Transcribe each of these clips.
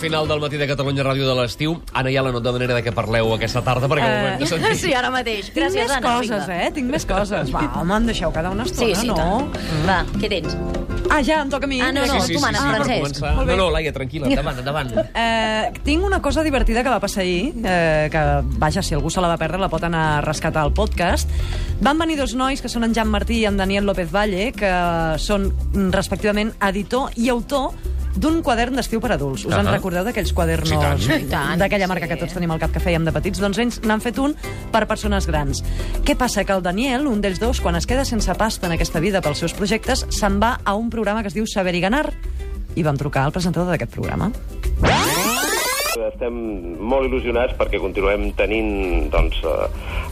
final del matí de Catalunya Ràdio de l'estiu. Anna, ja la not de manera de que parleu aquesta tarda, perquè ho hem de sentir. Sí, ara mateix. Tinc Gràcies, més Anna. coses, vinga. eh? Tinc més coses. Va, home, em deixeu quedar una estona, Sí, sí, no? tant. Va, què tens? Ah, ja, em toca a mi. Ah, no, no, sí, sí, tu manes, sí, per Francesc. començar. No, no, Laia, tranquil·la, endavant, endavant. Eh, tinc una cosa divertida que va passar ahir, eh, que, vaja, si algú se la va perdre, la pot anar a rescatar al podcast. Van venir dos nois, que són en Jan Martí i en Daniel López Valle, que són, mm, respectivament, editor i autor d'un quadern d'estiu per adults. Us en Ahà. recordeu d'aquells quadernos Sí. Sí, d'aquella sí. marca que tots tenim al cap que fèiem de petits? Doncs ells n'han fet un per persones grans. Què passa? Que el Daniel, un d'ells dos, quan es queda sense pasta en aquesta vida pels seus projectes, se'n va a un programa que es diu Saber i Ganar i vam trucar al presentador d'aquest programa. Estem molt il·lusionats perquè continuem tenint doncs, eh,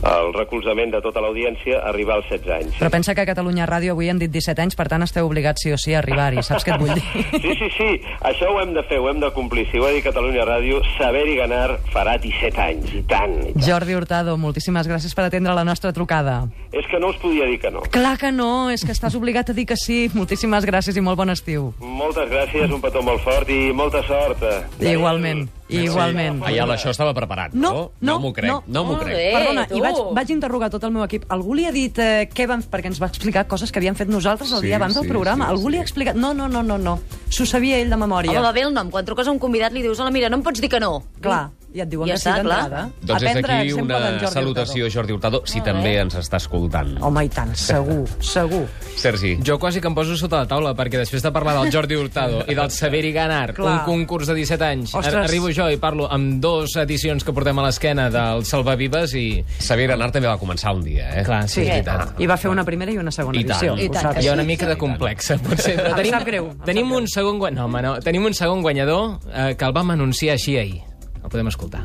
el recolzament de tota l'audiència a arribar als 16 anys. Però pensa que a Catalunya Ràdio avui hem dit 17 anys, per tant esteu obligats sí o sí a arribar-hi. Saps què et vull dir? Sí, sí, sí, això ho hem de fer, ho hem de complir. Si ho ha dit Catalunya Ràdio, Saber i Ganar farà 17 anys, i tant, i tant. Jordi Hurtado, moltíssimes gràcies per atendre la nostra trucada. És que no us podia dir que no. Clar que no, és que estàs obligat a dir que sí. Moltíssimes gràcies i molt bon estiu. Moltes gràcies, un petó molt fort i molta sort. Igualment, igualment. Ayala, això estava preparat, No, no? no, m'ho crec, no. no m'ho crec. bé. Perdona, tu. i vaig, vaig interrogar tot el meu equip. Algú li ha dit eh, què van... Perquè ens va explicar coses que havíem fet nosaltres el Sí, dia abans del sí, programa. sí, Algú sí. li ha explicat... No, no, no, no, no. S'ho sabia ell de memòria. Home, va bé el nom. Quan truques a un convidat li dius, hola, mira, no em pots dir que no. Clar, i et diuen Ja que sí d'entrada. Doncs d'aquí exemple una Jordi salutació a Jordi Hurtado, si bé. també ens està escoltant. Hurtado. Home, i tant, segur, segur. Sergi. Jo quasi que em poso sota la taula, perquè després de parlar del Jordi Hurtado i del Saber i Ganar, Clar. un concurs de 17 anys, Ostres. ar- arribo jo i parlo amb dos edicions que portem a l'esquena del Salvavives i... Xavier Anar també va començar un dia, eh? Clar, sí, Sí, és veritat. i va fer una primera i una segona I edició. I tant Hi ha una mica de complexa, potser. Però Em tenim, sap greu, em tenim un segon guanyador, no, home, no. Tenim un segon guanyador eh, que el vam anunciar així ahir. El podem escoltar.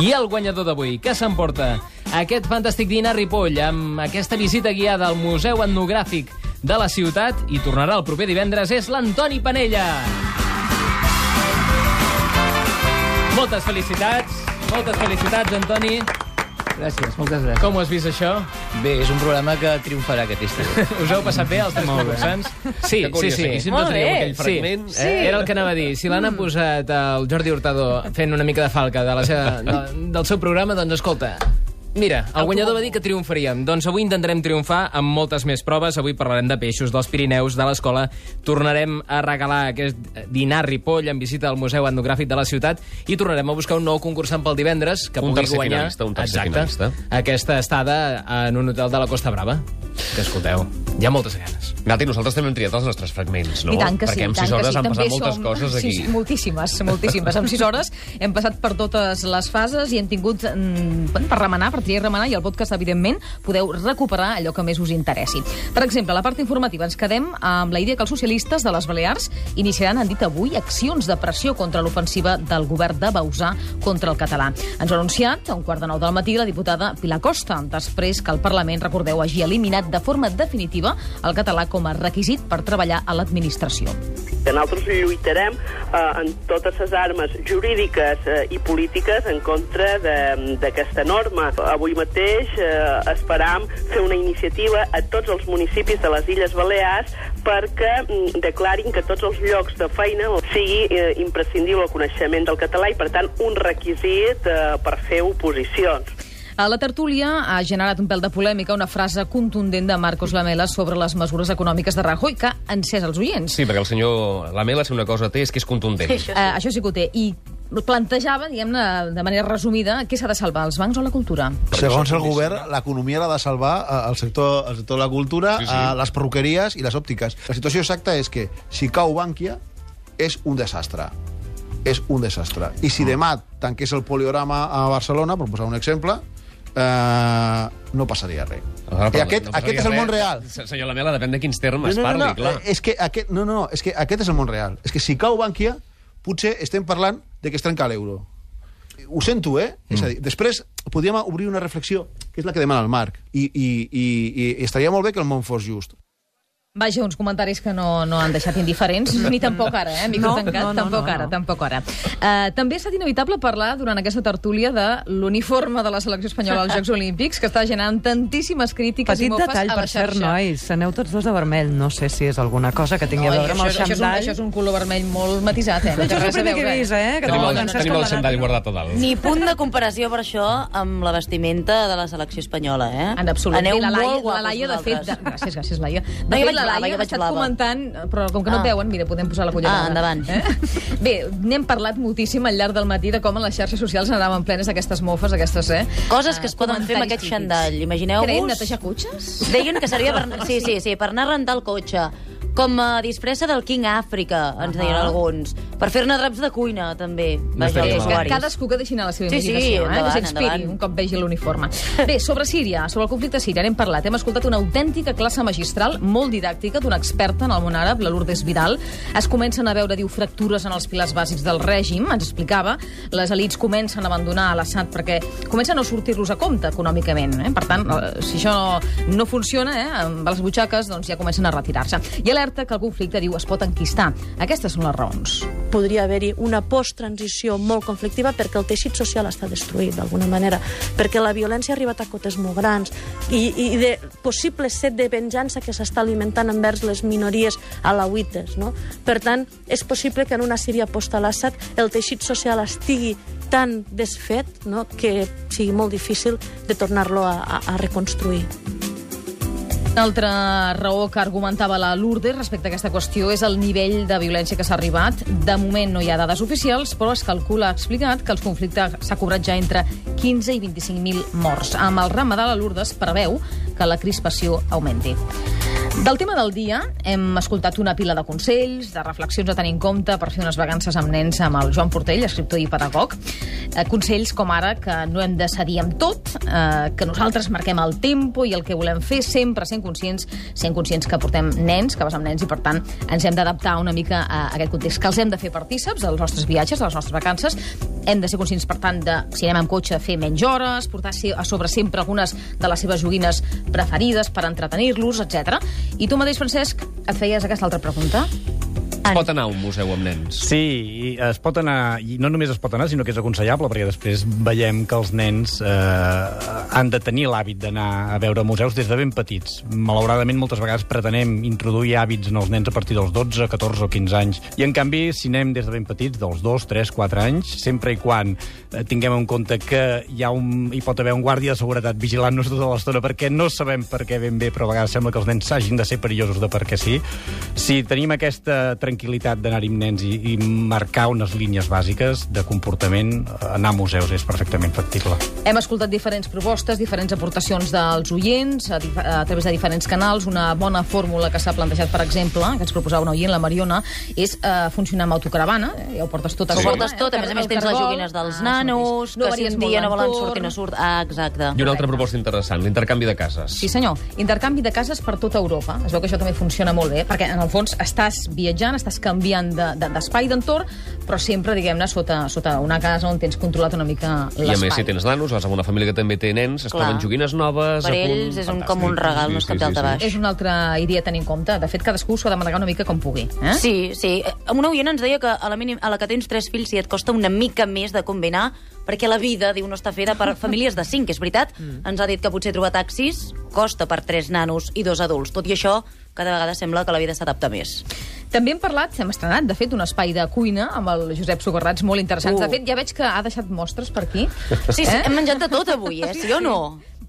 I el guanyador d'avui, què s'emporta? Aquest fantàstic dinar Ripoll, amb aquesta visita guiada al Museu Etnogràfic de la ciutat, i tornarà el proper divendres, és l'Antoni Panella. Moltes felicitats, moltes felicitats, Antoni. Gràcies, moltes gràcies. Com ho has vist, això? Bé, és un programa que triomfarà aquest estiu. Us heu passat bé, els tres concursants? Sí, sí, sí. aquí sempre Molt bé. aquell fragment. Sí. Eh? Era el que anava a dir. Si l'han posat el Jordi Hurtado fent una mica de falca de la seva, de, del seu programa, doncs escolta, Mira, el guanyador va dir que triomfaríem. Doncs avui intentarem triomfar amb moltes més proves. Avui parlarem de peixos, dels Pirineus, de l'escola. Tornarem a regalar aquest dinar Ripoll en visita al Museu Etnogràfic de la ciutat i tornarem a buscar un nou concursant pel divendres que Un pugui tercer guanyar finalista, un tercer Exacte, finalista. aquesta estada en un hotel de la Costa Brava. Que escolteu, hi ha moltes ganes. Nati, nosaltres també hem triat els nostres fragments, no? I tant que sí. Perquè en i tant 6 que hores sí. han passat moltes som- coses aquí. Sí, moltíssimes, moltíssimes. En 6 hores hem passat per totes les fases i hem tingut mm, per remenar, per triar i remenar, i al podcast, evidentment, podeu recuperar allò que més us interessi. Per exemple, a la part informativa ens quedem amb la idea que els socialistes de les Balears iniciaran, han dit avui, accions de pressió contra l'ofensiva del govern de Bausà contra el català. Ens ha anunciat a un quart de nou del matí la diputada Pilar Costa, després que el Parlament, recordeu, hagi eliminat de forma definitiva el català com a requisit per treballar a l'administració. Nosaltres lluitarem eh, en totes les armes jurídiques eh, i polítiques en contra d'aquesta norma. Avui mateix eh, esperam fer una iniciativa a tots els municipis de les Illes Balears perquè mm, declarin que tots els llocs de feina sigui eh, imprescindible el coneixement del català i, per tant, un requisit eh, per fer oposicions. A la tertúlia ha generat un pèl de polèmica una frase contundent de Marcos Lamela sobre les mesures econòmiques de Rajoy que ha encès els oients. Sí, perquè el senyor Lamela, si una cosa té, és que és contundent. Això Eh, això sí que ho té. I plantejava, diguem-ne, de manera resumida, què s'ha de salvar, els bancs o la cultura? Segons el govern, l'economia l'ha de salvar eh, el sector, el sector de la cultura, Sí, sí, sí. les perruqueries i les òptiques. La situació exacta és que si cau Bànquia, és un desastre. És un desastre. I si demà tanqués el poliorama a Barcelona, per posar un exemple, eh, no passaria res. Ah, I aquest, no aquest és el món real. Se- Senyor Lamela, depèn de quins termes parli, no, clar. eh, És que aquest, no, no, és que aquest és el món real. És que si cau Bànquia, potser estem parlant de que es trenca l'euro. Ho sento, eh? Mm. És a dir, després podríem obrir una reflexió, que és la que demana el Marc, i, i, i, i estaria molt bé que el món fos just. Vaja, uns comentaris que no, no han deixat indiferents, ni tampoc ara, eh? Micro No, tancat, no, no, tampoc no, ara, no. tampoc ara. Uh, també ha estat inevitable parlar durant aquesta tertúlia de l'uniforme de la selecció espanyola als Jocs Olímpics, que està generant tantíssimes crítiques i Petit mofes detall, a per la cert, xarxa. nois. Aneu tots dos de vermell. No sé si és alguna cosa que tingui a Oi, veure amb el això, això, és un, xandall. això és un color vermell molt matisat, eh? No Això és el a primer que he veure. vist, eh? Que Tenim no, el, Francesc tenim el xandall no? guardat a dalt. Ni punt de comparació per això amb la vestimenta de la selecció espanyola, eh? En absolut. Aneu la Laia, molt guapos la Laia de fet... Gràcies, gràcies, Laia. De No, fet, vaig la blava, Laia jo ha vaig estat blava. comentant, però com que no Ah. et veuen, mira, podem posar la cullerada. Ah, endavant. Eh? Bé, n'hem parlat moltíssim al llarg del matí de com en les xarxes socials anaven plenes d'aquestes mofes, aquestes, eh? Coses que es poden fer amb aquest xandall. Creiem Imagineu-vos... netejar cotxes? Deien que servia per... Sí, sí, sí, per anar a rentar el cotxe. Com a disfressa del King Àfrica, ens deien alguns. Per fer-ne draps de cuina, també. Vaja, els. Que usuaris. cadascú que deixi anar la seva Sí, sí, imaginació, eh? endavant, que s'inspiri un cop vegi l'uniforme. Bé, sobre Síria, sobre el conflicte síria, n'hem parlat. Hem escoltat una autèntica classe magistral, molt didàctica, d'una experta en el món àrab, la Lourdes Vidal. Es comencen a veure, diu, fractures en els pilars bàsics del règim, ens explicava. Les elites comencen a abandonar l'Assad perquè comencen a no sortir-los a compte econòmicament. Eh? Per tant, eh, si això no funciona, eh, amb les butxaques, doncs ja comencen a retirar-se. I alerta que el conflicte, diu, es pot enquistar. Aquestes són les raons. podria haver-hi una post-transició molt conflictiva perquè el teixit social està destruït d'alguna manera, perquè la violència ha arribat a cotes molt grans i, i de possible set de venjança que s'està alimentant envers les minories alauites. No? Per tant, és possible que en una Síria post-Al-Assad el teixit social estigui tan desfet no? que sigui molt difícil de tornar-lo a, a, a reconstruir. Una altra raó que argumentava la Lourdes respecte a aquesta qüestió és el nivell de violència que s'ha arribat. De moment no hi ha dades oficials, però es calcula, ha explicat, que el conflicte s'ha cobrat ja entre 15 i 25.000 morts. Amb el ramadà, la Lourdes preveu que la crispació augmenti. Del tema del dia hem escoltat una pila de consells, de reflexions a tenir en compte per fer unes vacances amb nens amb el Joan Portell, escriptor i pedagog. Eh, consells com ara que no hem de cedir amb tot, eh, que nosaltres marquem el tempo i el que volem fer sempre sent conscients, sent conscients que portem nens, que vas amb nens i per tant ens hem d'adaptar una mica a aquest context, que els hem de fer partíceps dels nostres viatges, de les nostres vacances, hem de ser conscients, per tant, de si anem amb cotxe, fer menys hores, portar a sobre sempre algunes de les seves joguines preferides per entretenir-los, etc. I tu mateix, Francesc, et feies aquesta altra pregunta? Es pot anar a un museu amb nens. Sí, i es pot anar, i no només es pot anar, sinó que és aconsellable, perquè després veiem que els nens eh, han de tenir l'hàbit d'anar a veure museus des de ben petits. Malauradament, moltes vegades pretenem introduir hàbits en els nens a partir dels 12, 14 o 15 anys. I, en canvi, si anem des de ben petits, dels 2, 3, 4 anys, sempre i quan eh, tinguem en compte que hi, ha un, hi pot haver un guàrdia de seguretat vigilant-nos tota l'estona, perquè no sabem per què ben bé, però a vegades sembla que els nens s'hagin de ser perillosos de perquè sí. Si tenim aquesta tranquil·litat d'anar-hi amb nens i, i marcar unes línies bàsiques de comportament, eh, anar a museus és perfectament factible. Hem escoltat diferents propostes, diferents aportacions dels oients a, a través de diferents canals. Una bona fórmula que s'ha plantejat, per exemple, que ens proposava una oient, la Mariona, és eh, funcionar amb autocaravana. Eh? Ja ho portes tot a Ho portes tot, a més a més tens les joguines dels Ah, nanos, mateix. que si un dia no volen sortir, no surt... Ah, exacte. I una altra proposta interessant, l'intercanvi de cases. Sí, senyor. Intercanvi de cases per tota Europa. Es veu que això també funciona molt bé, perquè en el fons estàs viatjant, estàs canviant de- de- d'espai, d'entorn, però sempre, diguem-ne, sota, sota una casa on tens controlat una mica I a l'espai. més, si tens nanos, vas amb una família que també té nens, es Clar. troben joguines noves... Per a punt... ells és un, Fantàstic. com un regal, no és cap dalt a baix. És una altra idea a tenir en compte. De fet, cadascú s'ho ha de manegar una mica com pugui. Eh? Sí, sí. Una oient ens deia que a la, mínim, a la que tens tres fills si et costa una mica més de combinar perquè la vida, diu, no està feta per famílies de cinc, és veritat. Mm. Ens ha dit que potser trobar taxis costa per tres nanos i dos adults. Tot i això, cada vegada sembla que la vida s'adapta més. També hem parlat, hem estrenat, de fet, un espai de cuina amb el Josep Sogarrats molt interessants. Uh. De fet, ja veig que ha deixat mostres per aquí. Sí, sí, hem menjat de tot avui, eh? Sí o no?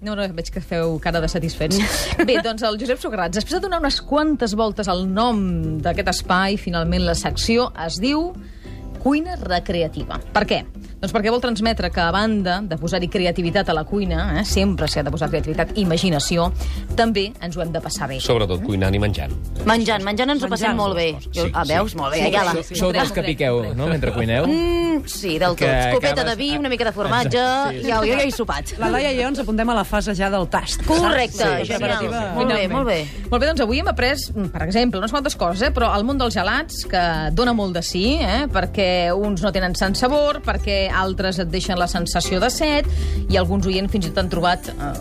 No, no, veig que feu cara de satisfets. Bé, doncs el Josep Sogarrats, després de donar unes quantes voltes al nom d'aquest espai, finalment la secció es diu cuina recreativa. Per què? Doncs perquè vol transmetre que, a banda de posar-hi creativitat a la cuina, eh, sempre s'hi ha de posar creativitat i imaginació, també ens ho hem de passar bé. Sobretot cuinant i menjant. Menjant, menjant ens ho passem Menjant. molt bé. Jo, Sí, ah, veus? sí. Molt bé, ja la... Sou, sou dels que piqueu, no?, mentre cuineu. Mm, sí, del tot. Que Escopeta acabes- de vi, una mica de formatge, Exacte, sí, sí. ja, jo ja he sopat. La Laia i jo ens apuntem a la fase ja del tast. Correcte, Sí, genial. preparativa. Molt bé, molt bé. Molt bé, doncs avui hem après, per exemple, unes quantes coses, eh? però el món dels gelats, que dona molt de sí, eh? perquè uns no tenen sant sabor, perquè altres et deixen la sensació de set, i alguns oients fins i tot han trobat eh,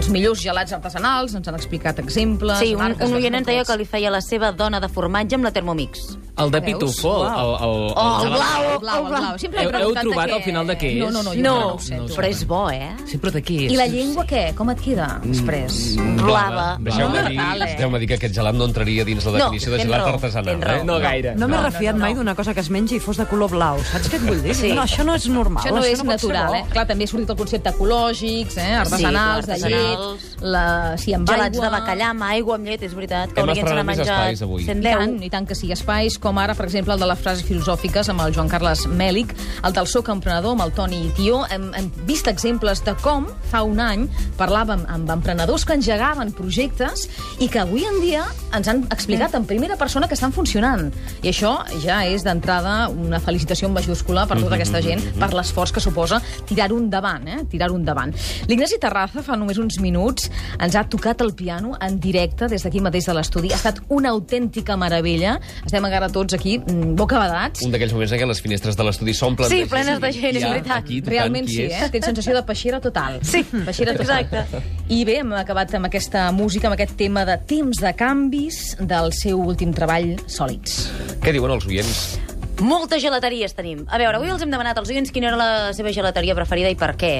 els millors gelats artesanals, ens han explicat exemples... Sí, un, marques, un oient ens deia que li feia la seva dona de formatge amb la Thermomix. El de? Pitufo, el, el, el, Oh, el blau, El blau, el blau. Sempre he Heu- heu trobat què- al final de què és? No, no, no, jo No, no sé. tu. però és bo, eh? Sí, però de què és? I la llengua què? Com et queda després? Blava. Deixeu-me No, dir, Natale. deixeu dir que aquest gelat no entraria dins la No, definició de gelat artesanal. Eh? No gaire. No m'he No, refiat no, no, mai no. d'una cosa que es mengi i fos de color blau. Saps què et vull dir? No, això no és normal. Això no és natural, eh? Clar, també ha sortit el concepte ecològics, eh? artesanals, de clar, llet, la... sí, amb Gelats aigua... de bacallà amb aigua, amb llet, és veritat. Que Hem estrenat més menjat espais avui. I 110. tant, i tant que sí. Espais com ara, per exemple, el de les frases filosòfiques amb el Joan Carles Mèlic, el del Soc Emprenedor amb el Toni Tió. Hem, hem vist exemples de com fa un any parlàvem amb emprenedors que engegaven projectes i que avui en dia ens han explicat en primera persona que estan funcionant. I això ja és d'entrada una felicitació en majúscula per tota aquesta gent, per l'esforç que suposa tirar-ho endavant, eh? tirar-ho endavant. L'Ignasi Terraza fa només uns minuts ens ha tocat el piano en directe des d'aquí mateix de l'estudi. Ha estat una autèntica meravella. Estem encara tots aquí mm, bocabadats. Un d'aquells moments en què les finestres de l'estudi s'omplen Sí, de gent. plenes de gent, és veritat. Aquí, Realment sí, eh? Tens sensació de peixera total. Sí, peixera total. exacte. I bé, hem acabat amb aquesta música, amb aquest tema de temps de canvis del seu últim treball, Sòlids. Què diuen els oients? Moltes gelateries tenim. A veure, avui els hem demanat als oients quina era la seva gelateria preferida i per què.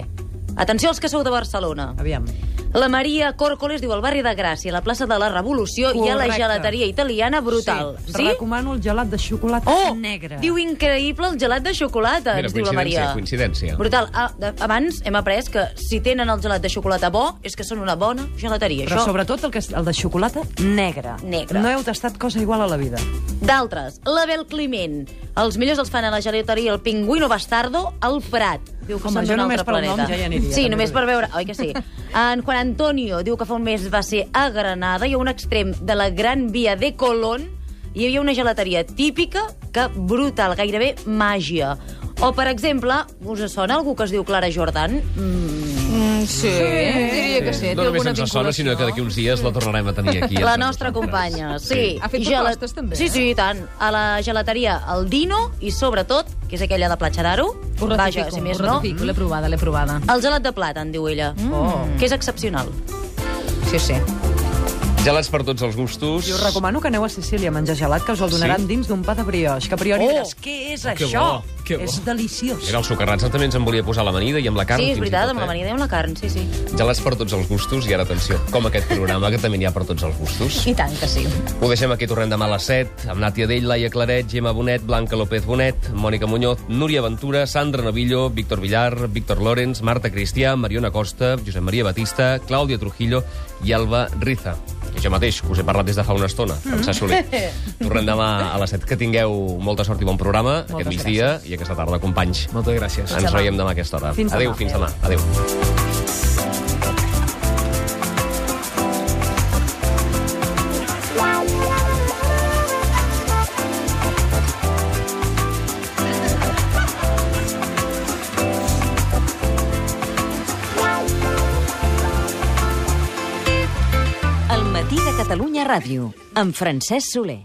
Atenció als que sou de Barcelona. Aviam. La Maria Còrcoles diu al barri de Gràcia, a la plaça de la Revolució, hi ha la Correcte. gelateria italiana brutal. Sí. Sí? Recomano el gelat de xocolata Oh, negre. diu increïble el gelat de xocolata, Mira, ens diu la Maria. coincidència, coincidència. Brutal. Ah, abans hem après que si tenen el gelat de xocolata bo, és que són una bona gelateria. Però Això, sobretot el, que, és- el de xocolata negre. Negre. No heu tastat cosa igual a la vida. D'altres, l'Abel Climent. Els millors els fan a la gelateria el Pingüino Bastardo al Prat. Diu que Home, jo només altre pel nom planeta. ja hi aniria, sí, només per veure... Oi que sí? En Juan Antonio diu que fa un mes va ser a Granada i a un extrem de la Gran Via de Colón hi havia una gelateria típica que brutal, gairebé màgia. O, per exemple, us sona algú que es diu Clara Jordan? Mm, sí, diria que sí. no només ens sona, sinó que d'aquí uns dies la tornarem a tenir aquí. La nostra companya, sí. Ha fet propostes, també, Sí, eh? sí, i tant. A la gelateria el Dino i, sobretot, que és aquella de Platja d'Aro, Ho vaja, ratifico, si més ho no, l'he provada, l'he provada. el gelat de plàtan, diu ella, Oh. que és excepcional. Sí, sí. Gelats per tots els gustos. I us recomano que aneu a Sicília a menjar gelat, que us el donaran Sí? dins d'un pa de brioix, que a priori Oh! diràs, què és Que això? bo, que bo. És deliciós. Mira, el sucarrats també ens en volia posar a l'amanida i amb la carn. sí, és veritat, tot, amb eh? l'amanida i amb la carn, sí, sí. Gelats per tots els gustos i ara, atenció, com aquest programa, que també n'hi ha per tots els gustos. I tant que sí. Ho deixem aquí, tornem demà a les 7, amb Nàtia Dell, Laia Claret, Gemma Bonet, Blanca López Bonet, Mònica Muñoz, Núria Ventura, Sandra Novillo, Víctor Villar, Víctor Lorenz, Marta Cristià, Mariona Costa, Josep Maria Batista, Clàudia Trujillo i Alba Riza. Jo mateix, que us he parlat des de fa una estona, Francesc Soler. Tornem demà a les 7. Que tingueu molta sort i bon programa Moltes aquest migdia i aquesta tarda, companys. Moltes gràcies. Ens veiem demà a aquesta hora. Fins Adéu, demà. fins demà. Adéu. Ràdio, amb Francesc Soler.